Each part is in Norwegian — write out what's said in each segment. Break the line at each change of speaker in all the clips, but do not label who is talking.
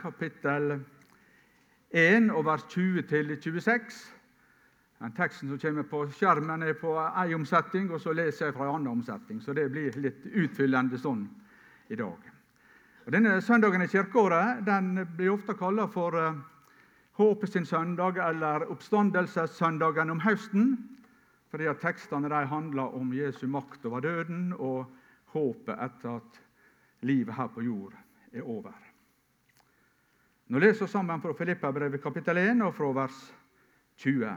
kapittel 1 vers 20-26. Den teksten som kommer på skjermen, er på én omsetning, og så leser jeg fra en annen omsetning. Så det blir litt utfyllende sånn i dag. Og denne Søndagen i kirkeåret den blir ofte kalla for uh, Håpet sin søndag eller Oppstandelsessøndagen om høsten. Fordi at tekstene de handler om Jesu makt over døden og håpet etter at livet her på jord er over. Nå leser vi sammen fra Filippabrevet kapittel 1 og fra vers 20.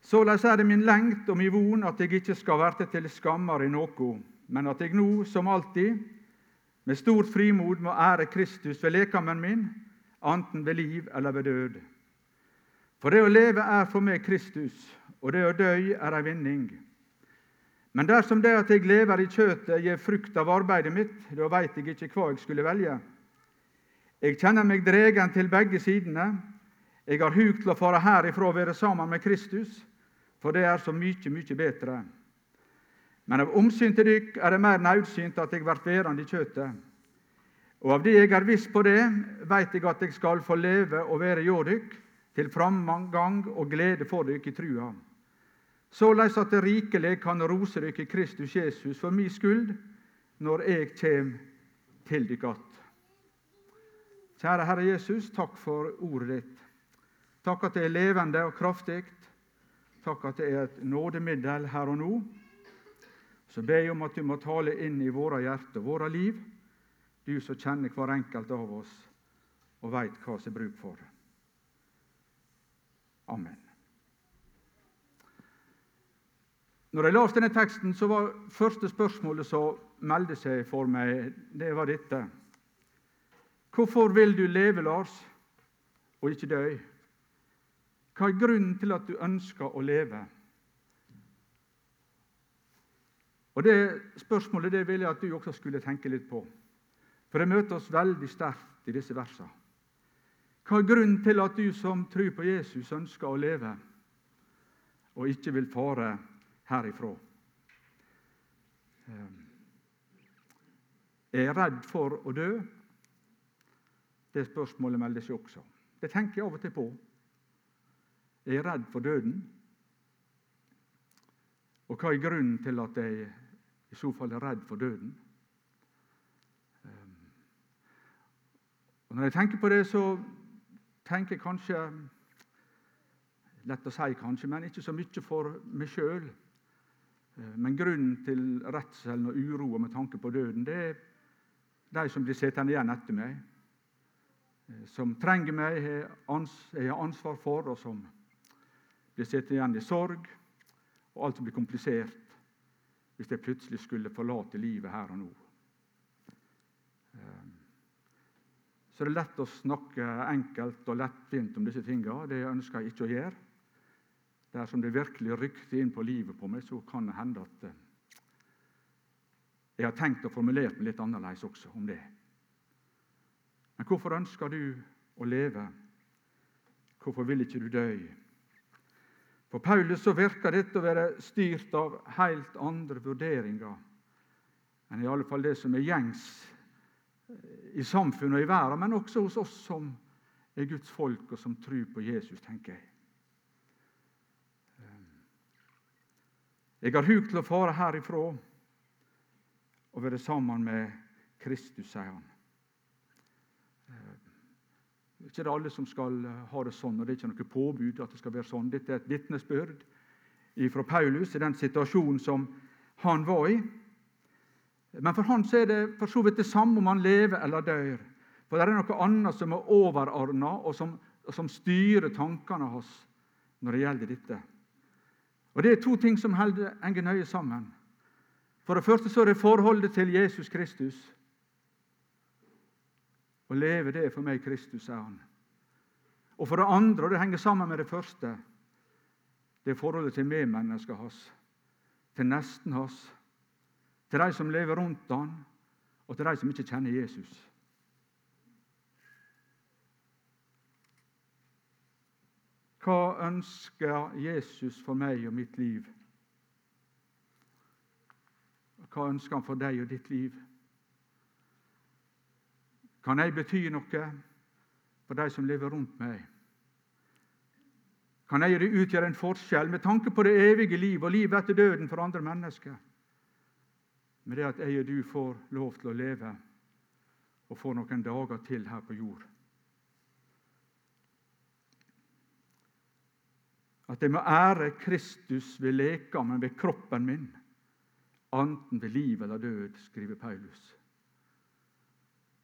Såleis er det min lengt og min von at jeg ikke skal verte til skammar i noe, men at jeg nå, som alltid, med stort frimod må ære Kristus ved lekamen min, anten ved liv eller ved død. For det å leve er for meg Kristus, og det å dø er ei vinning. Men dersom det at jeg lever i kjøtet, gir frukt av arbeidet mitt, da veit jeg ikke hva jeg skulle velge. Jeg kjenner meg dregen til begge sidene. Jeg har hug til å fare herifra og være sammen med Kristus, for det er så mye, mye bedre. Men av omsyn til dykk er det mer naudsynt at jeg blir værende i kjøtet. Og av det jeg er viss på det, veit jeg at jeg skal få leve og være hjå dykk, til framgang og glede for dykk i trua. Såleis at det rikelig kan rose dykk i Kristus Jesus for mi skuld, når jeg kjem til dykk att. Kjære Herre Jesus, takk for ordet ditt. Takk at det er levende og kraftig. Takk at det er et nådemiddel her og nå. Så ber jeg om at du må tale inn i våre hjerter våre liv, du som kjenner hver enkelt av oss og veit hva som er bruk for. Amen. Når jeg leste denne teksten, så var første spørsmålet som meldte seg for meg, det var dette. Hvorfor vil du leve, Lars, og ikke dø? Hva er grunnen til at du ønsker å leve? Og Det spørsmålet det vil jeg at du også skulle tenke litt på. For det møter oss veldig sterkt i disse versene. Hva er grunnen til at du som tror på Jesus, ønsker å leve og ikke vil fare herifra? Jeg er jeg redd for å dø? Det spørsmålet melder seg også. Det tenker jeg av og til på. Er jeg redd for døden? Og hva er grunnen til at jeg i så fall er redd for døden. Ehm, og Når jeg tenker på det, så tenker jeg kanskje Lett å si kanskje, men ikke så mye for meg sjøl. Ehm, men grunnen til redselen og uroa med tanke på døden, det er de som blir sittende igjen etter meg. Ehm, som trenger meg, jeg ansvar for, og som blir sittende igjen i sorg. Og alt blir komplisert hvis jeg plutselig skulle forlate livet her og nå. Ehm, så det er lett å snakke enkelt og lettvint om disse tingene. Det ønsker jeg ikke å gjøre. Dersom det virkelig rykte inn på livet på meg, så kan det hende at eh, jeg har tenkt og formulert meg litt annerledes også om det. Men hvorfor ønsker du å leve? Hvorfor vil ikke du dø? For Paulus så virker dette å være styrt av helt andre vurderinger enn i alle fall det som er gjengs i samfunnet og i verden, men også hos oss som er Guds folk, og som tror på Jesus, tenker jeg. Jeg har huk til å fare herifra og være sammen med Kristus, sier han. Det er ikke alle som skal eh, ha det sånn, og det er ikke noe påbud at det skal være sånn. Dette er et vitnesbyrd fra Paulus i den situasjonen som han var i. Men for han er det for så vidt det samme om han lever eller dør. For det er noe annet som er overordna, og som, som styrer tankene hans når det gjelder dette. Og Det er to ting som henger nøye sammen. For det første så er det forholdet til Jesus Kristus. Å leve, det er for meg Kristus, sa han. Og for det andre, og det henger sammen med det første, det er forholdet til medmennesket hans, til nesten hans, til de som lever rundt han, og til de som ikke kjenner Jesus. Hva ønsker Jesus for meg og mitt liv? Hva ønsker han for deg og ditt liv? Kan jeg bety noe for de som lever rundt meg? Kan jeg utgjøre en forskjell med tanke på det evige liv og livet etter døden for andre mennesker? Med det at jeg og du får lov til å leve og få noen dager til her på jord. At jeg må ære Kristus ved lekene, ved kroppen min, enten ved liv eller død, skriver Paulus.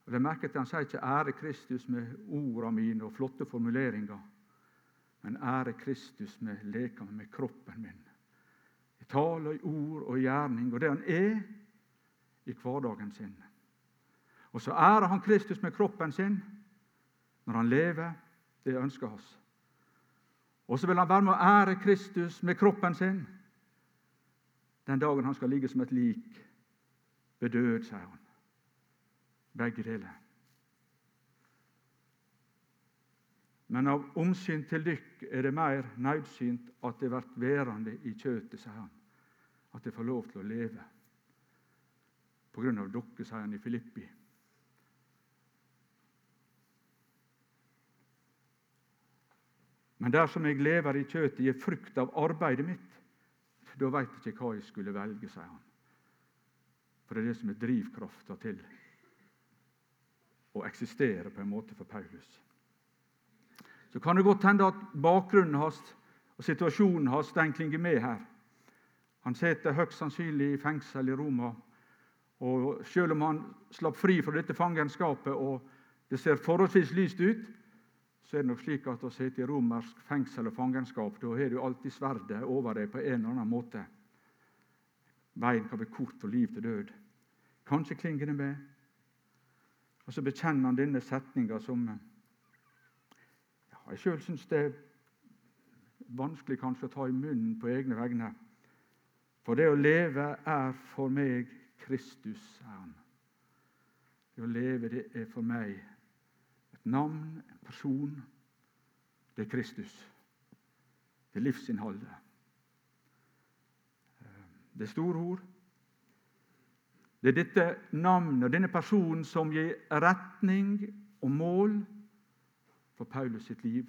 Og det merker at Han sier ikke 'ære Kristus' med ordene mine og flotte formuleringer, men 'ære Kristus' med lekene, med kroppen min. I tale, i ord og i gjerning, og det han er i hverdagen sin. Og så ærer han Kristus med kroppen sin når han lever. Det ønsker oss. Og så vil han være med å ære Kristus med kroppen sin den dagen han skal ligge som et lik ved død, sier han. Begge deler. Men av omsyn til dykk er det mer nødsynt at det blir værende i kjøtet, sier han. At det får lov til å leve. På grunn av dere, sier han i Filippi. Men dersom jeg lever i kjøtet, gir frukt av arbeidet mitt, da veit jeg ikke hva jeg skulle velge, sier han. For det er det som er drivkrafta til å eksistere på en måte for Paulus. Så kan det godt hende at bakgrunnen hans og situasjonen hans den klinger med her. Han sitter høyst sannsynlig i fengsel i Roma. og Selv om han slapp fri fra dette fangenskapet og det ser forholdsvis lyst ut, så er det nok slik at å sitte i romersk fengsel og fangenskap, da har du alltid sverdet over deg på en eller annen måte. Veien kan bli kort for liv til død. Kanskje klinger det med. Og så bekjenner han denne setninga som ja, jeg sjøl syns det er vanskelig kanskje å ta i munnen på egne vegne. For det å leve er for meg Kristus, er han. Det å leve, det er for meg et navn, en person. Det er Kristus. Det er livsinnholdet. Det er store ord. Det er dette navnet og denne personen som gir retning og mål for Paulus sitt liv.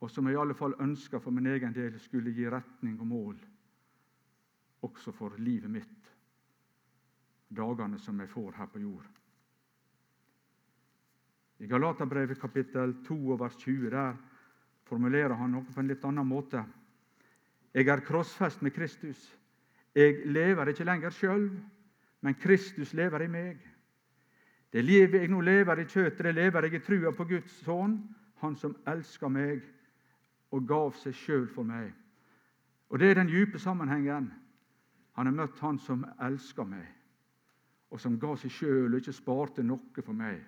Og som jeg i alle fall ønska for min egen del skulle gi retning og mål også for livet mitt, dagene som jeg får her på jord. I Galaterbrevet kapittel 2 vers 20 der formulerer han noe på en litt annen måte. Jeg er krossfest med Kristus. Jeg lever ikke lenger sjøl, men Kristus lever i meg. Det livet jeg nå lever i kjøttet, det lever jeg i trua på Guds sønn, Han som elsker meg og gav seg sjøl for meg. Og Det er den dype sammenhengen. Han har møtt Han som elsker meg, og som ga seg sjøl og ikke sparte noe for meg.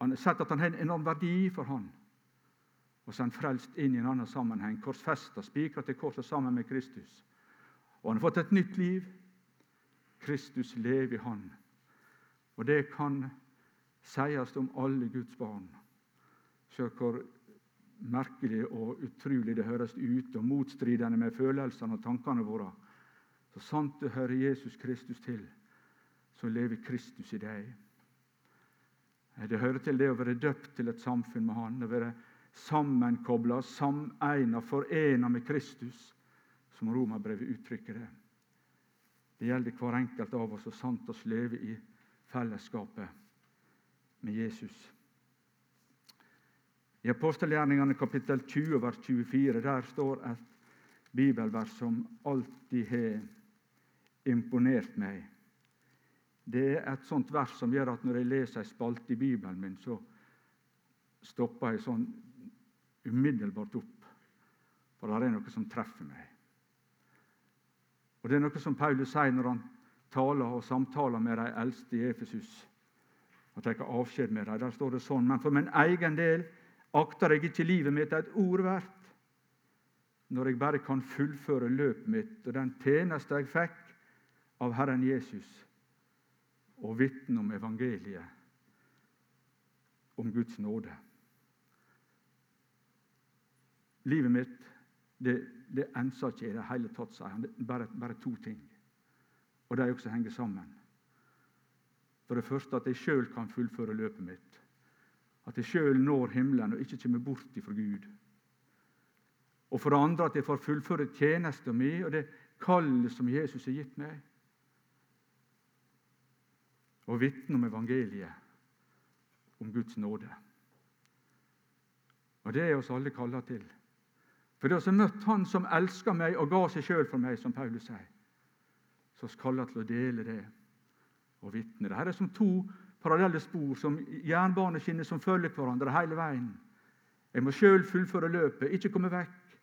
Han har sett at han har en enorm verdi for han. Og han frelst inn i en annen sammenheng. Korsfesta, spikra til korset sammen med Kristus. Og han har fått et nytt liv. Kristus lever i han. Og det kan sies om alle Guds barn. Se hvor merkelig og utrolig det høres ut, og motstridende med følelsene og tankene våre. Så sant du hører Jesus Kristus til, så lever Kristus i deg. Det hører til det å være døpt til et samfunn med Han, å være sammenkobla, sameina, forena med Kristus, som Romerbrevet uttrykker det. Det gjelder hver enkelt av oss å sant oss leve i fellesskapet med Jesus. I apostelgjerningene kapittel 20, vers 24, der står et bibelvers som alltid har imponert meg. Det er et sånt vers som gjør at når jeg leser en spalte i Bibelen min, så stopper jeg sånn umiddelbart opp. For det er noe som treffer meg. Og Det er noe som Paulus sier når han taler og samtaler med de eldste i Efesus. Og tar avskjed med dem. Der står det sånn Men for min egen del akter jeg ikke livet mitt et ord verdt, når jeg bare kan fullføre løpet mitt og den tjeneste jeg fikk av Herren Jesus og vitne om evangeliet, om Guds nåde. Livet mitt det, det ensa ikke i det hele tatt, sier han. Bare, bare to ting. og de også henger sammen. For det første at jeg sjøl kan fullføre løpet mitt. At jeg sjøl når himmelen og ikke kommer bort ifra Gud. Og for det andre at jeg får fullføre tjenesten min og det kallet som Jesus har gitt meg. Og vitne om evangeliet, om Guds nåde. Og det er oss alle kalla til. For det har møtt Han som elsker meg og ga seg sjøl for meg, som Paulus sier. Så skal jeg til å dele det og vitne. Dette er som to parallelle spor, som jernbaneskinner som følger hverandre hele veien. Jeg må sjøl fullføre løpet, ikke komme vekk.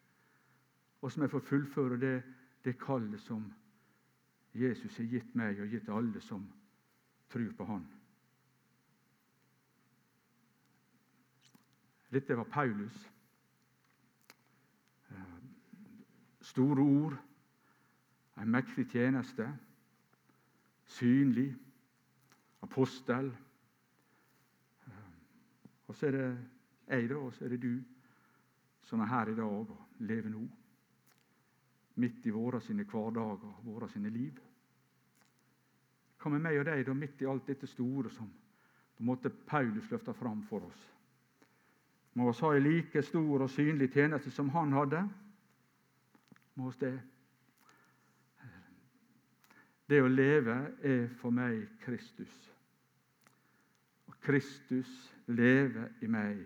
Og så må jeg få fullføre det, det kallet som Jesus har gitt meg og gitt alle som tror på Han. Dette var Paulus. Store ord, en mektig tjeneste, synlig apostel. Og så er det jeg, da, og så er det du som er her i dag og lever nå. Midt i våre sine hverdager våre sine liv. Hva med meg og deg da, midt i alt dette store som på en måte Paulus løfta fram for oss? Må vi ha en like stor og synlig tjeneste som han hadde? Vi det? Det å leve er for meg Kristus. Og Kristus lever i meg.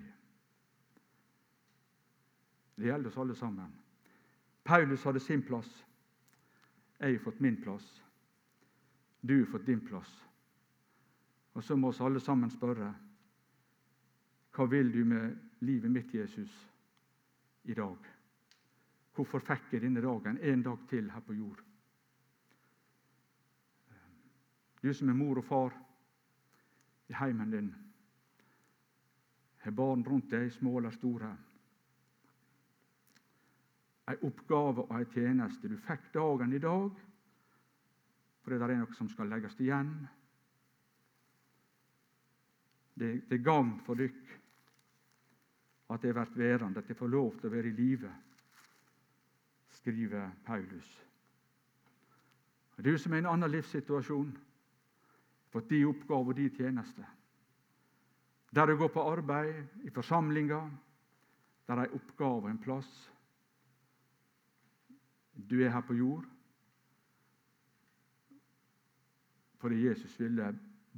Det gjelder oss alle sammen. Paulus hadde sin plass. Jeg har fått min plass. Du har fått din plass. Og så må oss alle sammen spørre hva vil du med livet mitt, Jesus, i dag? Hvorfor fikk jeg denne dagen en dag til her på jord? Du som er mor og far i heimen din, har barn rundt deg, små eller store. Ei oppgave og ei tjeneste. Du fikk dagen i dag fordi det er noe som skal legges igjen. Det, er er gagn for dykk at jeg blir værende, at jeg får lov til å være i live, skriver Paulus. Du som er i en annen livssituasjon, fått de oppgaver og de tjenester. Der du går på arbeid, i forsamlinger, der er en oppgave og en plass. Du er her på jord fordi Jesus ville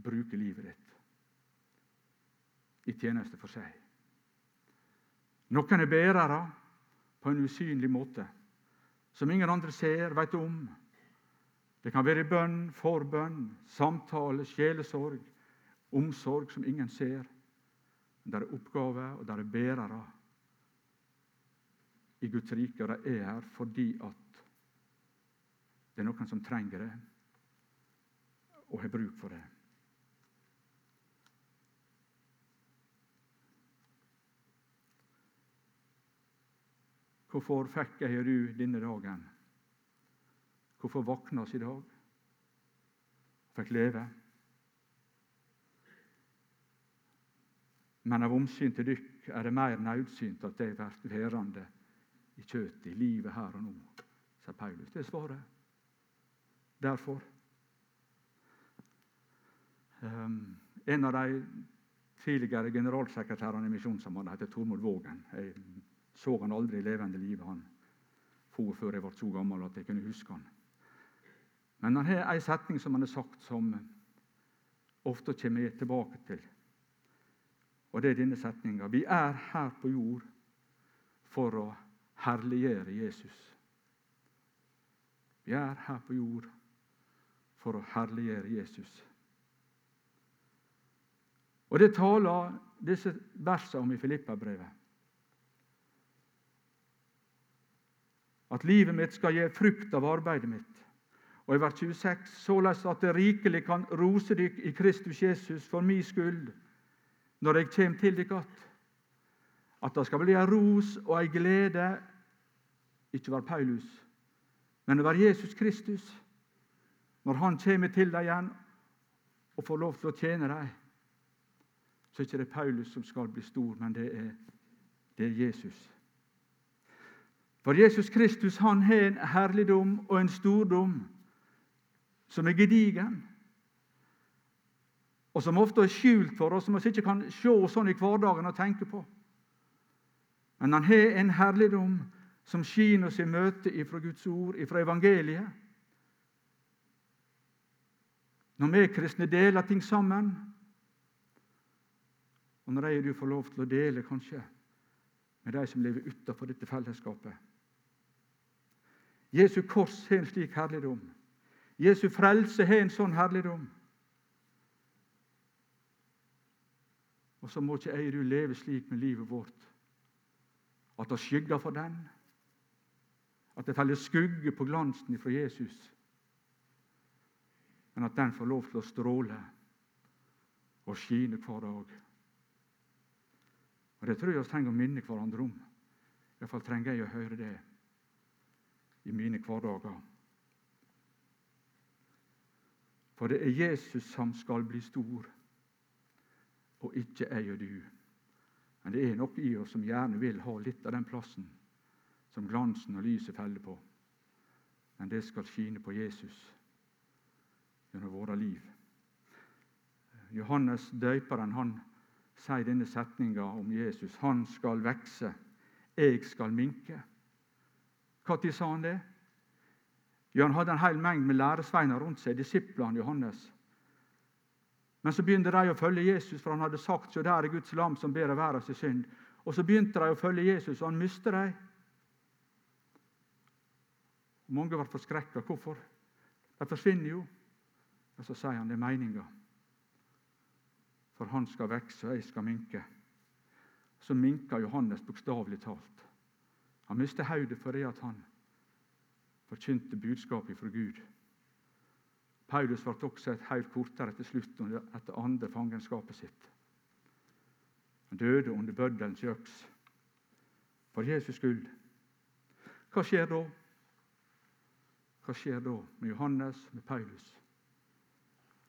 bruke livet ditt i tjeneste for seg. Noen er bærere på en usynlig måte, som ingen andre ser, vet om. Det kan være bønn, forbønn, samtale, sjelesorg, omsorg som ingen ser. Det er oppgaver, og det er bærere i Guds rike, og de er her fordi at det er noen som trenger det og har bruk for det. Hvorfor fikk jeg du denne dagen? Hvorfor våkna oss i dag? Fikk leve. Men av omsyn til dykk er det mer nødsynt at de blir værende i kjøtet, i livet her og nå, sier Paulus. Det er svaret. Derfor. Um, en av de tidligere generalsekretærene i Misjonssambandet heter Tormod Vågen. Jeg så han aldri i levende livet. Han for før jeg ble så gammel at jeg kunne huske han. Men han har en setning som han har sagt, som ofte kommer jeg tilbake til. Og det er denne setninga. Vi er her på jord for å herliggjøre Jesus. Vi er her på jord for å herliggjøre Jesus. Og Det taler disse versene om i Filippa-brevet. At livet mitt skal gi frukt av arbeidet mitt. Og i vers 26.: Såleis at det rikelig kan rose dykk i Kristus Jesus for mi skyld, når jeg kjem til dykk att. At det skal bli ei ros og ei glede, ikke være Paulus, men å være Jesus Kristus, når han kjem til deg igjen og får lov til å tjene deg. Så er det ikke Paulus som skal bli stor, men det er, det er Jesus. For Jesus Kristus han har en herligdom og en stordom som er gedigen, og som ofte er skjult for oss, som vi ikke kan se sånn i hverdagen og tenke på. Men han har en herligdom som skinner oss i møte ifra Guds ord, ifra evangeliet. Når vi kristne deler ting sammen, og når jeg og du får lov til å dele kanskje med de som lever utenfor dette fellesskapet. Jesu kors har en slik herligdom. Jesu frelse har en sånn herligdom. Og så må ikke jeg du leve slik med livet vårt at det skygger for den, at det faller skugge på glansen fra Jesus, men at den får lov til å stråle og skine hver dag. Og Det tror jeg vi trenger å minne hverandre om. Iallfall trenger jeg å høre det i mine hverdager. For det er Jesus som skal bli stor, og ikke jeg og du. Men det er noe i oss som gjerne vil ha litt av den plassen som glansen og lyset feller på. Men det skal skine på Jesus gjennom våre liv. Johannes døyperen han sier denne setninga om Jesus. Han skal vekse, jeg skal minke. Når sa han det? Ja, Han hadde en hel mengd med læresveiner rundt seg, disiplene Johannes. Men så begynte de å følge Jesus, for han hadde sagt så der er Guds lam som bærer av verdens synd. Og så begynte de å følge Jesus, og han mistet dem. Mange ble forskrekka. Hvorfor? De forsvinner jo. Og så sier han det er meninga. For han skal vokse, og jeg skal minke. Så minka Johannes bokstavelig talt. Han mistet hodet fordi han forkynte budskapet fra Gud. Paulus ble også et helt kortere til slutt etter andre fangenskapet sitt. Han døde under bøddelens øks for Jesus skyld. Hva skjer da? Hva skjer da med Johannes, med Paulus,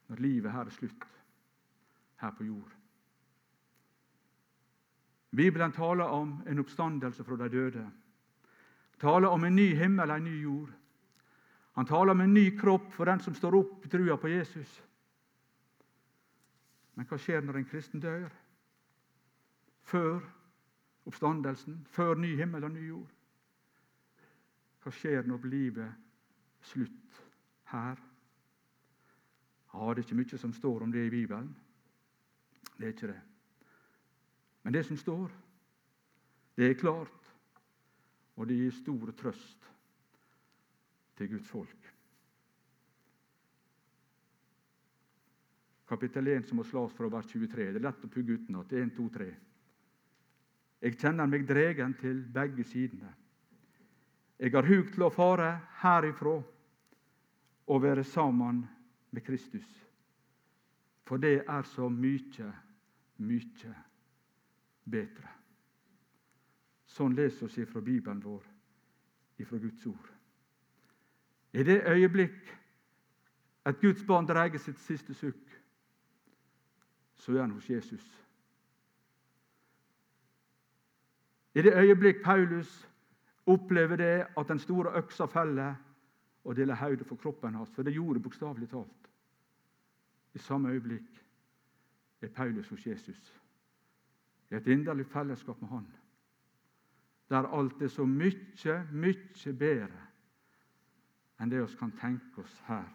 når livet her er slutt her på jord? Bibelen taler om en oppstandelse fra de døde taler om en ny himmel, en ny jord. Han taler om en ny kropp for den som står opp i trua på Jesus. Men hva skjer når en kristen dør? Før oppstandelsen, før ny himmel og ny jord? Hva skjer når livet slutt her? Ja, Det er ikke mye som står om det i Bibelen. Det er ikke det. Men det som står, det er klart og det gir stor trøst til Guds folk. Kapittel 1 som må slås fra vers 23. Det er lett å pugge utenat. 1, 2, 3. Jeg kjenner meg dregen til begge sidene. Jeg har hug til å fare herifra og være sammen med Kristus. For det er så mykje, mykje bedre. Sånn leser vi fra Bibelen vår, ifra Guds ord. I det øyeblikk et Guds barn dreier sitt siste sukk, så er han hos Jesus. I det øyeblikk Paulus opplever det at den store øksa feller og deler hodet for kroppen hans, for det gjorde bokstavelig talt. I samme øyeblikk er Paulus hos Jesus, i et inderlig fellesskap med Han der alt er så mykje, mykje bedre enn det vi kan tenke oss her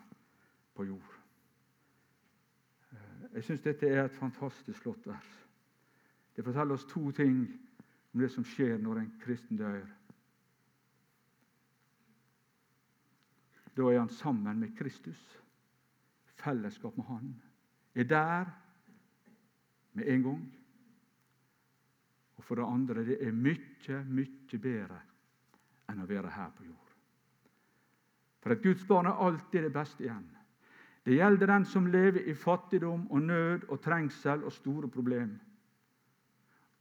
på jord. Eh, jeg syns dette er et fantastisk flott vers. Det forteller oss to ting om det som skjer når en kristen dør. Da er han sammen med Kristus, fellesskap med Han. Er der med en gang. Og for det andre det er mye, mye bedre enn å være her på jord. For et Guds barn er alltid det beste igjen. Det gjelder den som lever i fattigdom og nød og trengsel og store problemer.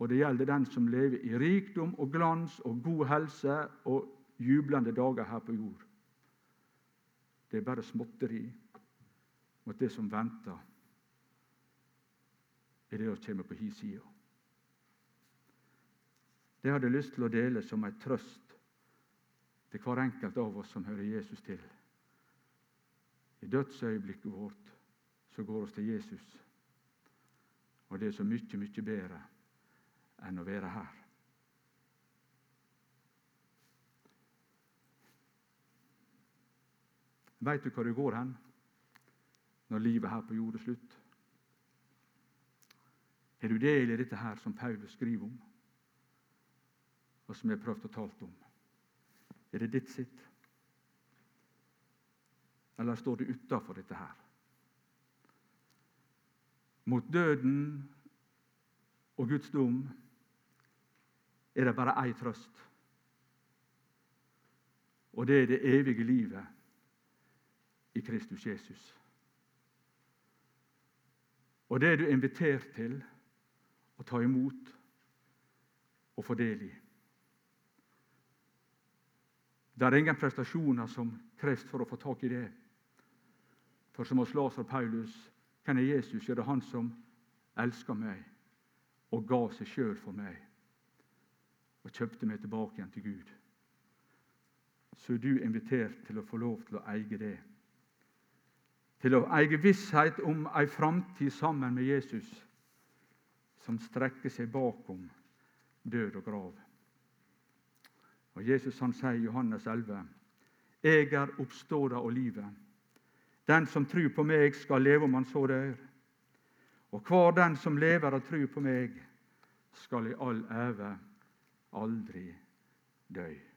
Og det gjelder den som lever i rikdom og glans og god helse og jublende dager her på jord. Det er bare småtteri mot det som venter i det å kommer på hi sida. Det hadde jeg lyst til å dele som en trøst til hver enkelt av oss som hører Jesus til. I dødsøyeblikket vårt så går oss til Jesus. Og det er så mye, mye bedre enn å være her. Veit du hvor det går hen når livet her på jord er slutt? Har du del i dette her som Paulus skriver om, og som jeg har prøvd å tale om? Er det ditt sitt? Eller står du utafor dette her? Mot døden og Guds dom er det bare én trøst. Og det er det evige livet i Kristus Jesus. Og det er du invitert til å ta imot og få del i. Det er ingen prestasjoner som kreves for å få tak i det. For som hos Lars og Paulus, hvem er Jesus? er det han som elsker meg og ga seg sjøl for meg og kjøpte meg tilbake igjen til Gud. Så er du invitert til å få lov til å eie det. Til å eie visshet om ei framtid sammen med Jesus som strekker seg bakom død og grav. Og Jesus han sier i Johannes 11.: Jeg er oppståda og livet. Den som tror på meg, skal leve om han så dør. Og hver den som lever og tror på meg, skal i all æve aldri dø.